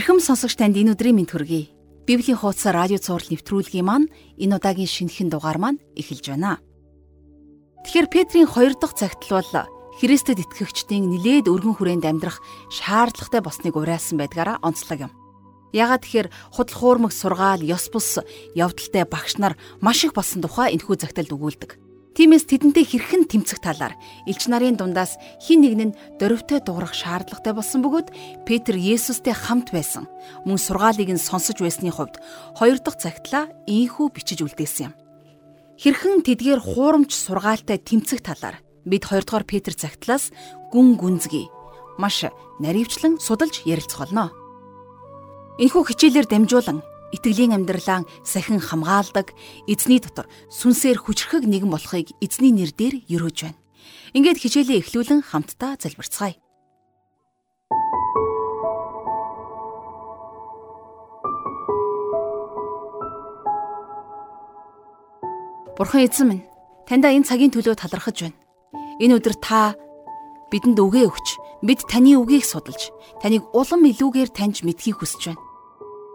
Эрхэм сонсогч танд энэ өдрийн мэнд хүргэе. Библийн хуудас радио цаураар нэвтрүүлгийн маань энэ удаагийн шинэхэн дугаар маань эхэлж байна. Тэгэхээр Петрийн 2 дахь цагтл бол Христэд итгэгчдийн нилээд өргөн хүрээнд амьдрах шаардлагатай болсныг уриалсан байдгаараа онцлог юм. Ягаад тэгэхээр худал хуурмаг сургаал, ёс бус явдалтай багш нар маш их болсон тухай энэхүү загталд өгүүлдэг. Тиймээс тэдэнтэй хэрхэн тэмцэх талаар элч нарын дундаас хин нэг нь дөрөвтэй дуурах шаардлагатай болсон бөгөөд Петр Есүстэй хамт байсан. Мөн сургаалыг нь сонсож байсны хувьд хоёр дахь цагтлаа ийхүү бичиж үлдээсэн юм. Хэрхэн тэдгээр хуурамч сургаалтай тэмцэх талаар бид хоёрдугаар Петр цагтлаас гүн гүнзгий маш наривчлан судалж ярилцах болно. Энэхүү хичээлээр дамжуулан итгэлийн амьдралаа сахин хамгаалдаг эзний дотор сүнсээр хүчрхэг нэгэн болохыг эзний нэрээр өрөөж байна. Ингээд хичээлээ эхлүүлэн хамтдаа залбирцгаая. Бурхан эзэн минь, таньда энэ цагийн төлөө талархаж байна. Энэ өдөр та бидэнд үгээ өгч, бид таны үгийг судалж, таныг улам илүүгээр таньж мэдхийг хүсэж байна.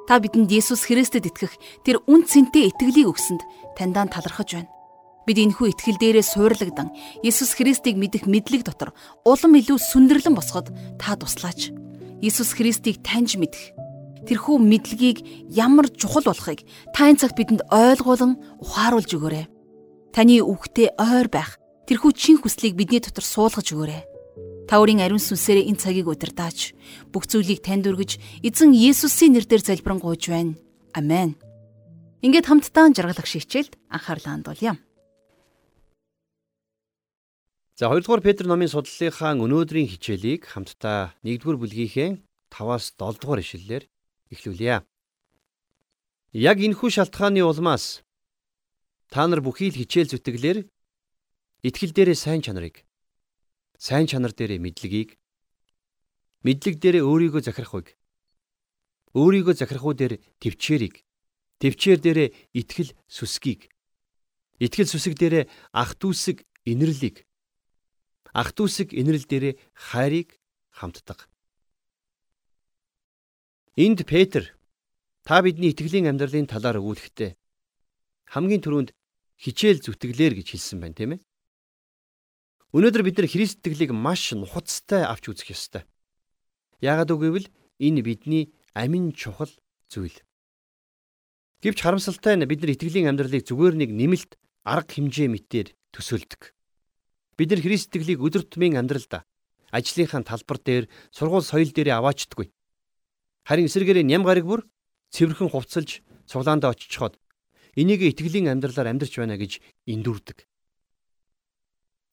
Та бидэнд Есүс Христэд итгэх тэр үн цэнтэй итгэлийг өгсөнд таньдаа талархаж байна. Бид энэхүү итгэл дээрээ суйрлагдан Есүс Христийг мэдэх мэдлэг дотор улам илүү сүндэрлэн босгод та туслаач. Есүс Христийг таньж мэдэх тэрхүү мэдлэгийг ямар чухал болохыг та энэ цагт бидэнд ойлгуулан ухааруулж өгөөрэй. Таны үгтэй ойр байх тэрхүү чин хүслийг бидний дотор суулгаж өгөөрэй. Та өөрийн ариун сүнсээрээ энэ цагийг удирдаач. Бүх зүйлийг танд өргөж, эзэн Есүсийн нэрээр залбирanгуйж байна. Амен. Ингээд хамтдаа жаргалах шийчээлд анхаарлаа хандуулъя. За 2 дугаар Петр номын судлалынхаа өнөөдрийн хичээлийг хамтдаа 1-р бүлгийнхээ 5-аас 7 дугаар ишлэлээр эхлүүлье. Яг энэхүү шалтгааны улмаас та нар бүхий л хичээл зүтгэлээр итгэл дээрээ сайн чанарыг сайн чанар дээрээ мэдлэгийг мэдлэг дээрээ өөрийгөө захирахыг өөрийгөө захирахуу дээр төвчээрийг төвчээр дээрээ итгэл сүсгийг итгэл сүсэг дээрээ ах дүүсэг инэрлийг ах дүүсэг инэрл дээрээ хайрыг хамтдаг. Энд Петр та бидний итгэлийн амьдралын талаар өгүүлэхдээ хамгийн түрүүнд хичээл зүтгэлээр гэж хэлсэн байна тийм ээ. Өнөөдөр бид нар Христ итгэлийг маш нухацтай авч үзэх ёстой. Яагаад үгүй вэ? Энэ бидний амин чухал зүйл. Гэвч харамсалтай нь бид нар итгэлийн амьдралыг зүгээр нэг нэмэлт арга хэмжээ мэтээр төсөөлдөг. Бид нар Христ итгэлийг өдөр тутмын амьдралдаа ажлынхаа талбар дээр, сургууль соёл дээр аваачдаггүй. Харин эсвэргээрээ ням гараг бүр цэвэрхэн хувцалж цуглаанд очичход энийг итгэлийн амьдралаар амьдарч байна гэж эндүрдэг.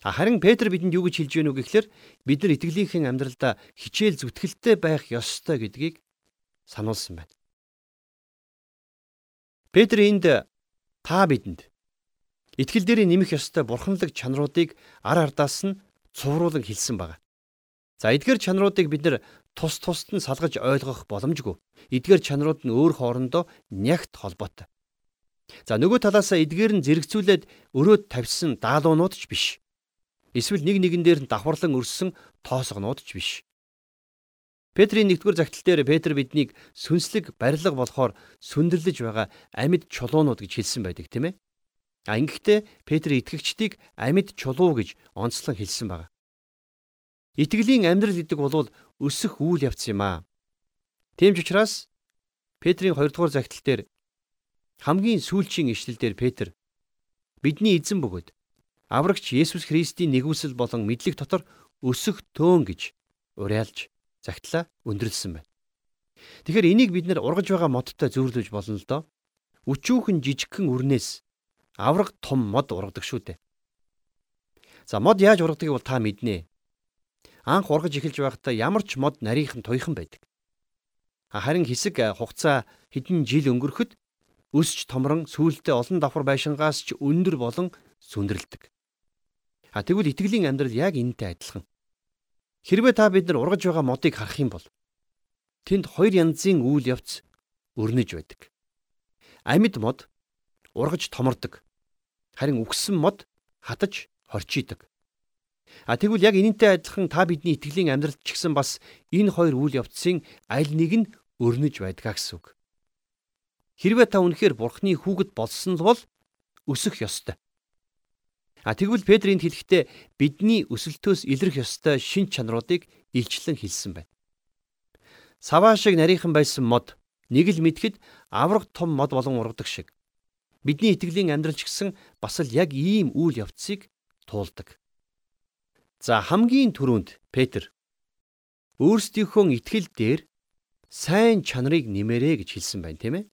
Харин Петр бидэнд юу гэж хэлж гэнэ үг гэхээр бид нар итгэлийнхэн амьдралдаа хичээл зүтгэлтэй байх ёстой гэдгийг сануулсан байна. Петр энд та бидэнд итгэл дээрээ нэмэх ёстой бурханлаг чанаруудыг ар ардаас нь цувруулан хэлсэн байна. За эдгээр чанаруудыг бид нар тус тусад нь салгаж ойлгох боломжгүй. Эдгээр чанарууд нь өөр хоорондоо нягт холбоотой. За нөгөө талаасаа эдгээр нь зэрэгцүүлээд өрөөд тавьсан даалуунууд ч биш. Эсвэл нэг нэгэн дээр нь давхарлан өрссөн тоосгонууд ч биш. Петрийн нэгдүгээр загтал дээр Петр биднийг сүнслэг барилга болохоор сүндэрлэж байгаа амьд чулуунууд гэж хэлсэн байдаг тийм ээ. А ингэхдээ Петр итгэгчдийг амьд чулуу гэж онцлон хэлсэн байна. Итгэлийн амьдрал гэдэг бол өсөх үйл явц юм аа. Тийм ч учраас Петрийн 2 дугаар загтал дээр хамгийн сүүлчийн ишлэл дээр Петр бидний эзэн бөгөөд аврагч Есүс Христийн нэгүсэл болон мэдлэг дотор өсөх төөн гэж уриалж загтлаа өндөрлсөн байна. Тэгэхээр энийг бид нэр ургаж байгаа модтой зөөрлөж болно л доо. Өчүүхэн жижигхэн үрнээс авраг том мод ургадаг шүү дээ. За мод яаж ургадгийг бол та мэднэ. Анх ургаж эхэлж байхдаа ямар ч мод нарийнхан туйхан байдаг. Харин хэсэг хугацаа хэдэн жил өнгөрөхөд өсч томрон сүүлдээ олон давхар байшингаас ч өндөр болон сүндэрлдэг. А тэгвэл итгэлийн амьдрал яг энэтэй адилхан. Хэрвээ та бид нар ургаж байгаа модыг харах юм бол тэнд хоёр янзын үйл явц өрнөж байдаг. Амьд мод ургаж томордог. Харин үгсэн мод хатаж хорчийдаг. А тэгвэл яг энэнтэй адилхан та бидний итгэлийн амьдралд ч гэсэн бас энэ хоёр үйл явцын аль нэг нь өрнөж байдгаа гэсэн үг. Хэрвээ та үнэхээр Бурхны хүүгэд болсон бол өсөх ёстой. А тэгвэл Петрийн хэлэхдээ бидний өсөлтөөс илрэх ёстой шин чанаруудыг илчлэн хэлсэн байна. Саваа шиг нарийнхан байсан мод нэг л мэдхэд авраг том мод болон ургадаг шиг. Бидний итгэлийн амьдрал ч гэсэн бас л яг ийм үйл явцыг туулдаг. За хамгийн түрүүнд Петр өөрсдийнхөө итгэл дээр сайн чанарыг нэмэрэ гэж хэлсэн байна, тийм ээ?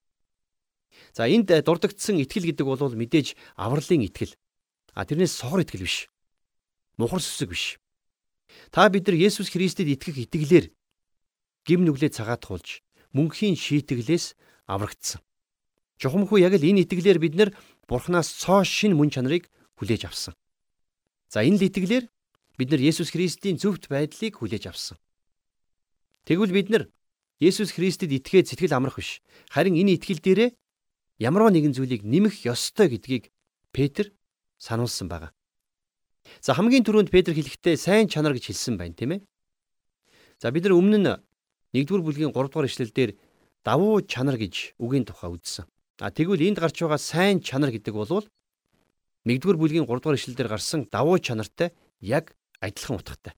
За энд дурдгдсан итгэл гэдэг бол мэдээж авралын итгэл. А тэрнээс сохор итгэл биш. Мухар сүсэг биш. Та бид нар Есүс Христэд итгэх итгэлээр гим нүглээ цагаат туулж мөнхийн шийтгэлээс аврагдсан. Жухамхүү яг л энэ итгэлээр бид нар Бурханаас цоо шин мөн чанарыг хүлээж авсан. За энэ л итгэлээр бид нар Есүс Христийн зөвхт байдлыг хүлээж авсан. Тэгвэл бид нар Есүс Христэд итгээд сэтгэл амрах биш. Харин энэ итгэл дээрээ ямарваа нэгэн зүйлийг нэмэх ёстой гэдгийг Петр сануулсан байна. За хамгийн түрүүнд Петр хэлэхдээ сайн чанар гэж хэлсэн байна, тийм ээ. За бид нар өмнө нь 1-р бүлгийн 3-р эшлэлдэр давуу чанар гэж үгийн тухай үзсэн. А тэгвэл энд гарч байгаа сайн чанар гэдэг бол 1-р бүлгийн 3-р эшлэлдэр гарсан давуу чанартай яг адилхан утгатай.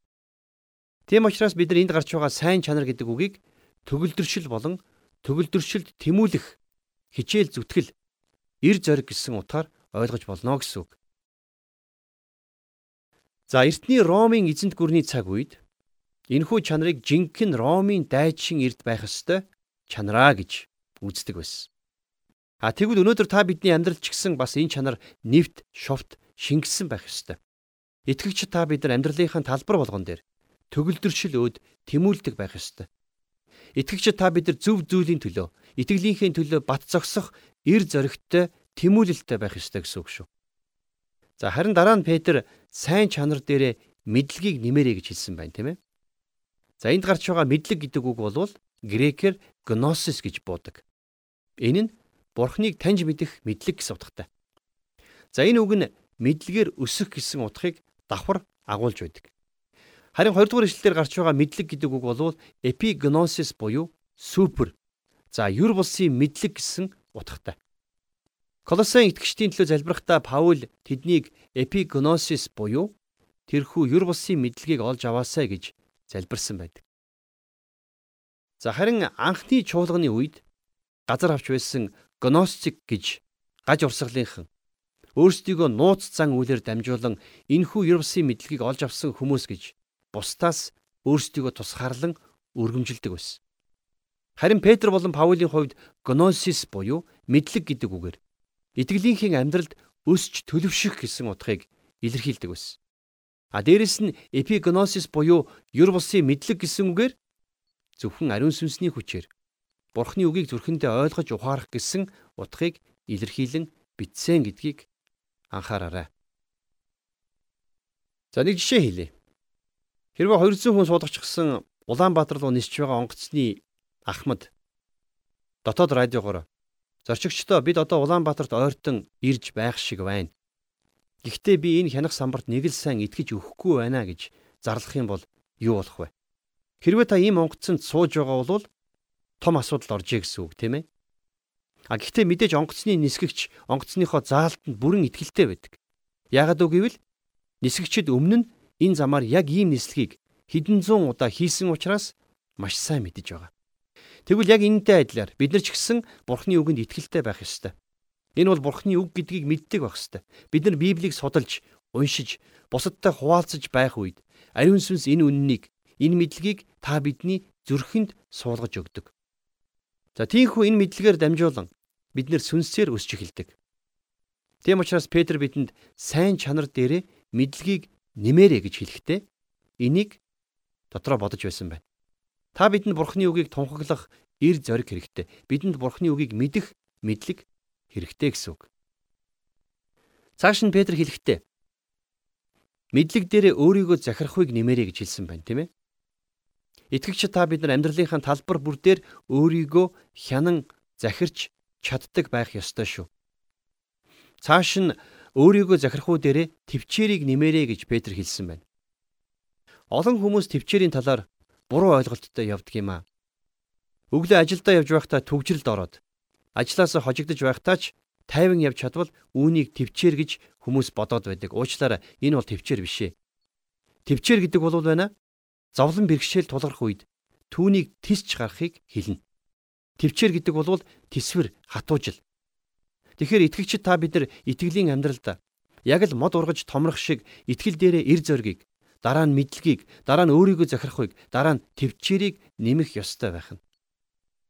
Тийм учраас бид нар энд гарч байгаа сайн чанар гэдэг үгийг төгөлдршил болон төгөлдршилд тэмүүлэх хичээл зүтгэл эр зориг гэсэн утгаар ойлгож болно гэсэн үг. За эртний Ромын эзэнт гүрний цаг үед энэхүү чанарыг жинхэнэ Ромын дайчин эрд байх ёстой чанараа гэж үздэг байсан. А тэгвэл өнөөдөр та бидний амьдрал ч гэсэн бас энэ чанар нэвт, шовт, шингэсэн байх ёстой. Итгэгч та бид нар амьдралынхаа талбар болгон дээр төгөлдршил өөд тэмүүлдэг байх ёстой. Итгэгч та бид нар зөв зүйлийн төлөө, итгэлийнхээ төлөө бат зогсох эр зоригтой тэмүүлэлтэй байх ёстой гэсэн үг шүү. За харин дараа нь Петр сайн чанар дээрээ мэдлэгийг нэмэрэй гэж хэлсэн байна, тийм ээ. За энд гарч байгаа мэдлэг гэдэг үг бол грекээр гносис гэж буудаг. Энэ нь Бурхныг таньж мэдэх мэдлэг гэсэн утгатай. За энэ үг нь мэдлэгээр өсөх гэсэн утгыг давхар агуулж байдаг. Харин 2 дугаар ишлэлээр гарч байгаа мэдлэг гэдэг үг бол эпигносис буюу супер. За юр булсын мэдлэг гэсэн утгатай. Колосын итгэгчдийн төлөө залбирахдаа Паул тэднийг эпигносис буюу тэрхүү юр булсын мэдлэгийг олж аваасай гэж залбирсан байдаг. За харин анхны чуулганы үед газар авч байсан гностик гэж гаж урсгалынхан өөрсдийгөө нууц зан үйлээр дамжуулан энхүү булсын мэдлэгийг олж авсан хүмүүс гэж бусдаас өөрсдийгөө тусгаарлан өргөмжилдэг байсан. Харин Петр болон Паулийн хувьд гносис буюу мэдлэг гэдэг үгээр итгэлийнхээ амьдралд өсч төлөвшөх гэсэн утгыг илэрхийлдэг байсан. А дээрэс нь эпигносис буюу юр булсын мэдлэг гэсэн үгээр зөвхөн ариун сүнсний хүчээр Бурхны үгийг зүрхэндээ ойлгож ухаарах гэсэн утгыг илэрхийлэн бичсэн гэдгийг анхаараарай. За нэг жишээ хэлье. Хэрвээ 200 хүн суудагчсан Улаанбаатар руу нисж байгаа онгоцны Ахмад дотоод радиогоор зорчигчдоо бид одоо Улаанбаатарт ойртон ирж байх шиг байна. Гэхдээ би энэ хянах самбарт нэг л сайн итгэж өгөхгүй байна гэж зарлах юм бол юу болох вэ? Хэрвээ та ийм онгоцонд сууж байгаа бол том асуудал оржээ гэсэн үг тийм ээ. А гэхдээ мэдээж онгоцны нисгэгч онгоцныхоо заалтанд бүрэн итгэлтэй байдаг. Яагаад үг гэвэл нисгэгчд өмнө нь энэ замаар яг ийм нислэгийг хэдэн зуун удаа хийсэн учраас маш сайн мэдэж байгаа. Тэгвэл яг энэтэй адилаар бид нар ч гэсэн Бурхны үгэнд итгэлтэй байх ёстой. Энэ бол Бурхны үг гэдгийг мэддэг байх ёстой. Бид нар Библийг судалж, уншиж, бусадтай хуваалцаж байх үед ариун сүнс энэ үннийг, энэ мэдлэгийг та бидний зүрхэнд суулгаж өгдөг. За тийхүү энэ мэдлэгээр дамжуулан бид нэр сүнсээр өсч эхэлдэг. Тийм учраас Петр бидэнд сайн чанар дээрээ мэдлэгийг нэмээрэ гэж хэлэхдээ энийг дотроо бодож байсан байна. Та бидэнд Бурхны үгийг тунхаглах эр зориг хэрэгтэй. Бидэнд Бурхны үгийг мэдэх мэдлэг хэрэгтэй гэсэн үг. Цааш нь Петр хэлэхдээ мэдлэг дээрээ өөрийгөө захирахыг нэмэрэ гэж хэлсэн байна, тийм ээ? Итгэгч та бид нар амьдралынхаа талбар бүр дээр өөрийгөө хянан захирч чаддаг байх ёстой шүү. Цааш нь өөрийгөө захирахуу дээрээ төвчээрийг нэмэрэ гэж Петр хэлсэн байна. Олон хүмүүс төвчээрийн талаар буруу ойлголттой явдаг юм аа. Өглөө ажилдаа явж байхдаа түгжрэлд ороод ажлаасаа хожигдож байхдаа ч тайван явж чадвал үүнийг төвчээр гэж хүмүүс бодоод байдаг. Уучлаарай энэ бол төвчээр биш ээ. Төвчээр гэдэг бол байна. Зовлон бэрхшээл тулгарх үед түүнийг тисч гарахыг хэлнэ. Төвчээр гэдэг бол тисвэр хатуужил. Тэгэхээр итгэгчид та бид нар итгэлийн амьдралд яг л мод ургаж томрох шиг итгэл дээрээ эр зоргийг, дараа нь мэдлэгийг, дараа нь өөрийгөө захирахыг, дараа нь төвчээрийг нэмэх ёстой байх нь.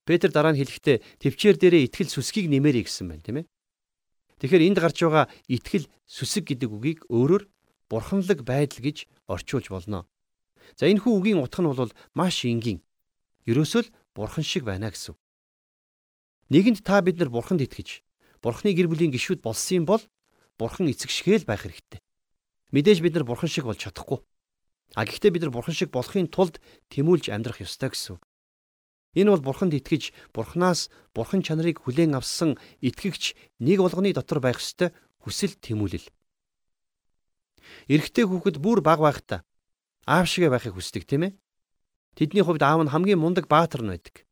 Петр дараа нь хэлэхдээ төвчээр дээрээ итгэл сүсгийг нэмэрэй гэсэн байна, тийм ээ. Тэгэхээр энд гарч байгаа итгэл сүсэг гэдэг үгийг өөрөөр бурханлаг байдал гэж орчуулж болно. За энэ хүү үгийн утга нь бол маш энгийн. Ерөөсөө л бурхан шиг байна гэсэн. Нэгэнд та бид нар бурханд итгэж, бурханы гэр бүлийн гишүүд болсон юм бол бурхан эцэг шигээл байх хэрэгтэй. Мэдээж бид нар бурхан шиг болж чадахгүй. А гэхдээ бид нар бурхан шиг болохын тулд тэмүүлж амьдрах ёстой гэсэн. Энэ бол бурханд итгэж бурхнаас бурхан чанарыг хүлээн авсан итгэгч нэг болгоны дотор байх ёстой хүсэл тэмүүлэл. Эрэгтэй хүүхэд бүр баг байхдаа аав шигэ байхыг хүсдэг тийм ээ. Тэдний хувьд аав нь хамгийн мундаг баатар нь байдаг.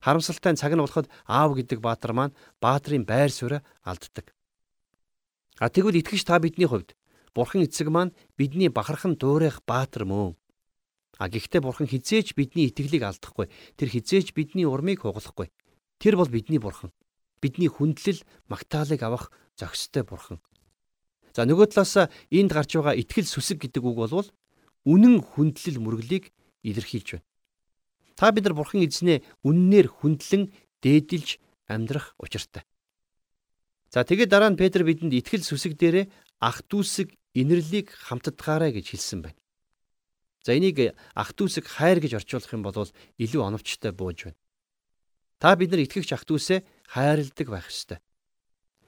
Харамсалтай цаг нь болоход аав гэдэг баатар маань баатрын байр сууриа алддаг. А тэгвэл итгэж та бидний хувьд бурхан эцэг маань бидний бахархан дуурайх баатар мөн. А гэхдээ бурхан хизээч бидний итгэлийг алдахгүй. Тэр хизээч бидний урмыг хугалахгүй. Тэр бол бидний бурхан. Бидний хүндлэл, магтаалык авах зохистой бурхан. За нөгөө талаас энд гарч байгаа итгэл сүсэг гэдэг үг бол үнэн хүндлэл мөрөглийг илэрхийлж байна. Та бид нар бурхан эзнээ үннээр хүндлэн дээдэлж амьдрах учиртай. За тэгээд дараа нь Петр бидэнд итгэл сүсэг дээрээ ах дүүсэг инэрлийг хамтдгаарай гэж хэлсэн байна. За энийг ах дүүсэг хайр гэж орчуулах юм бол илүү оновчтой бууж байна. Та бид нар итгэгч ах дүүсээ хайрладаг байх ёстой.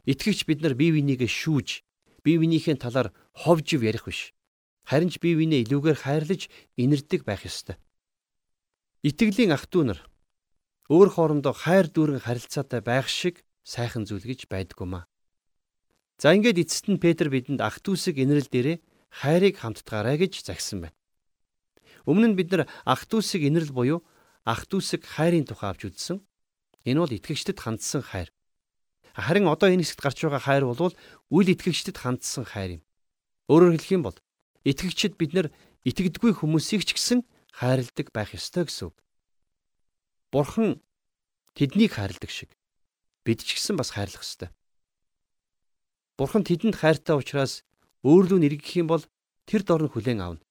Итгэгч бид нар бие бинийгээ шүүж, бие биенийхээ талаар ховжив ярих биш. Харин ч бие биенээ илүүгээр хайрлаж инэрдэг байх ёстой. Итгэлийн ах дүү нар өөр хоорондоо хайр дүүрэн харилцаатай байх шиг сайхан зүйл гэж байдгүй маа. За ингээд эцэст нь Петр бидэнд ах дүүсэг инэрэл дээрээ хайрыг хамтдгаарай гэж загсан байна. Өмнө нь бид нар ах дүүсийг инэрл буюу ах дүүсийг хайрын тухай авч үзсэн. Энэ бол итгэгчдэд хандсан хайр. Харин одоо энэ хэсэгт гарч байгаа хайр бол үл итгэгчдэд хандсан хайр юм. Өөрөөр хэлэх юм бол итгэгчид бид нар итгэдэггүй хүмүүсийг ч гэсэн хайрладаг байх ёстой гэсэн үг. Бурхан тэднийг хайрладаг шиг бид ч гэсэн бас хайрлах ёстой. Бурхан тэдэнд хайртай учраас өөрлөө нэргэх юм бол тэр дор нь хүлээн авна.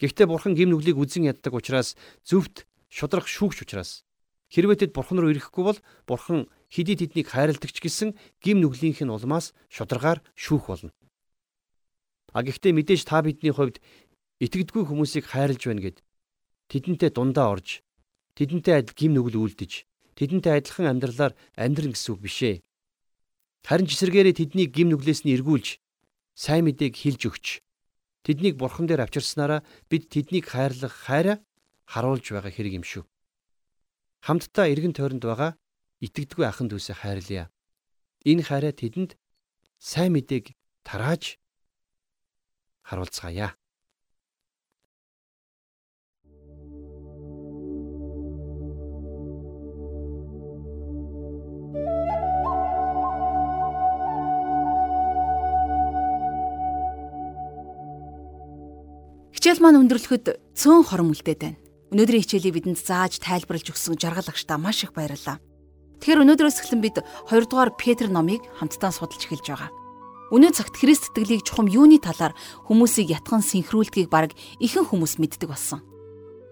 Гэхдээ бурхан гим нүглийг үзен яддаг учраас зөвхт шудрах шүүгч учраас хэрвээ тэд бурхан руу ирэхгүй бол бурхан хэдий тэднийг хайрладагч гэсэн гим нүглийнх нь улмаас шударгаар шүүх болно. А гэхдээ мэдээж та бидний хувьд итгэдэггүй хүмүүсийг хайрлж байна гэд тэдэнтэй дундаа орж тэдэнтэй адил гим нүгэл үлдэж тэдэнтэй адилхан амьдралаар амьдрын гэсэн үг биш ээ. Харин ч эсэргээрээ тэднийг гим нүглээс нь эргүүлж сайн мэдээг хилж өгч Тэднийг бурхан дээр авчирснараа бид тэднийг хайрлах хайраа харуулж байгаа хэрэг юм шүү. Хамтдаа эргэн тойронд байгаа итгэдэггүй ахын дүүсээ хайрлая. Энэ хайраа тэдэнд сайн мэдээг тарааж харуулцгаая. Хичээл маань өндөрлөхөд цөөн хорон үлдээд байна. Өнөөдрийн хичээлийг бидэнд зааж тайлбарлаж өгсөн жаргал агштаа маш их баярлалаа. Тэгэхээр өнөөдрөөс эхлэн бид 2 дугаар Петр номыг хамтдаа судалж эхэлж байгаа. Өнөө цагт Христ итгэлийг чухам юуны талаар хүмүүсийг ятхан синхруулдгийг баг ихэнх хүмүүс мэддэг болсон.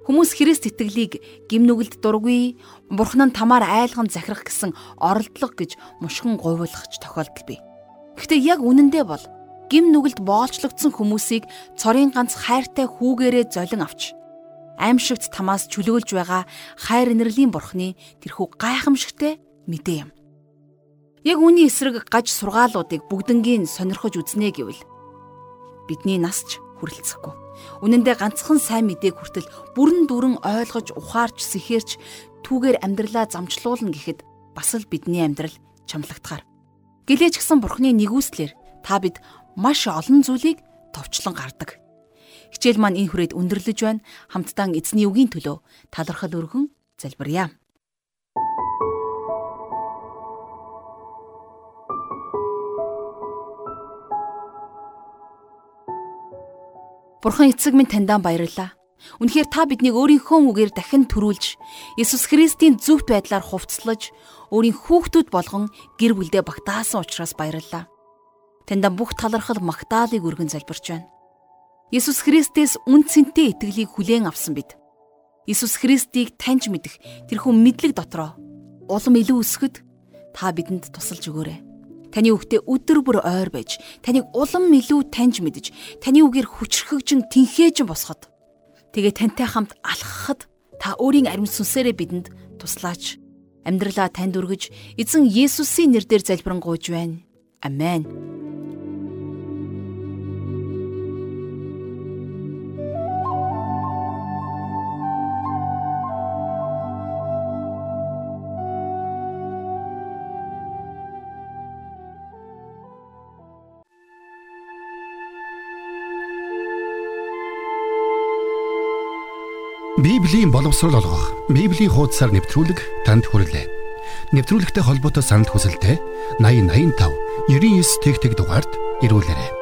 Хүмүүс Христ итгэлийг гимнүгэлд дургүй, Бурхан нь тамаар айлган захирах гэсэн оролдлого гэж мушгин гуйвуулах тохиолдол бий. Гэхдээ яг үнэндээ бол гим нүгэлд боолчлогдсон хүмүүсийг цорын ганц хайртай хүүгээрээ золин авч аимшигт тамаас чөлөөлж байгаа хайр инэрлийн бурхны тэрхүү гайхамшигтай мэдээ юм. Яг үүний эсрэг гаж сургаалуудыг бүгднгийн сонирхож үзнэ гэвэл бидний нас ч хүрэлцэхгүй. Үнэн дээр ганцхан сайн мэдээг хүртэл бүрэн дүүрэн ойлгож ухаарч сэхэрч түүгээр амьдралаа замчлуулна гэхэд бас л бидний амьдрал чамлагтахаар. Гэлээч гсэн бурхны нэгүслэр та бид маш олон зүйлийг товчлон гардаг. Хичээл маань энэ хүрээд өндөрлөж байна. Хамтдаа эзний үгийн төлөө талархал өргөн залбирая. Бурхан эцэг минь таньдаа баярлалаа. Үнэхээр та биднийг өөрийнхөө үгээр дахин төрүүлж, Иесус Христийн зөвхт байдлаар хувцлаж, өөрийн хүүхдүүд болгон гэр бүлдээ багтаасан учраас баярлалаа. Таньда бүх талархал магтаалыг өргөн залбирч байна. Иесус Христээс үн цэнтэй итгэлийг хүлээн авсан бид. Иесус Христийг таньж мэдэх тэрхүү мэдлэг дотроо улам илүү өсгөд та бидэнд тусалж өгөөрэй. Таны үгтээ өдөр бүр ойр байж, таныг улам илүү таньж мэдж, таны үгээр хүчрхэгжин тэнхээжин босоход Тэгээ тантай хамт алхахад та өөрийн ариун сүнсээрээ бидэнд туслаач. Амьдралаа танд өргөж, эзэн Есүсийн нэрээр залбирanгуйж байна. Амен. Библийн боловсрол олгох, Библийн хуудасаар нэвтрүүлэг танд хүрэлээ. Нэвтрүүлэгтэй холбоотой санал хүсэлтээ 8085 99 тэгтэг дугаард ирүүлээрэй.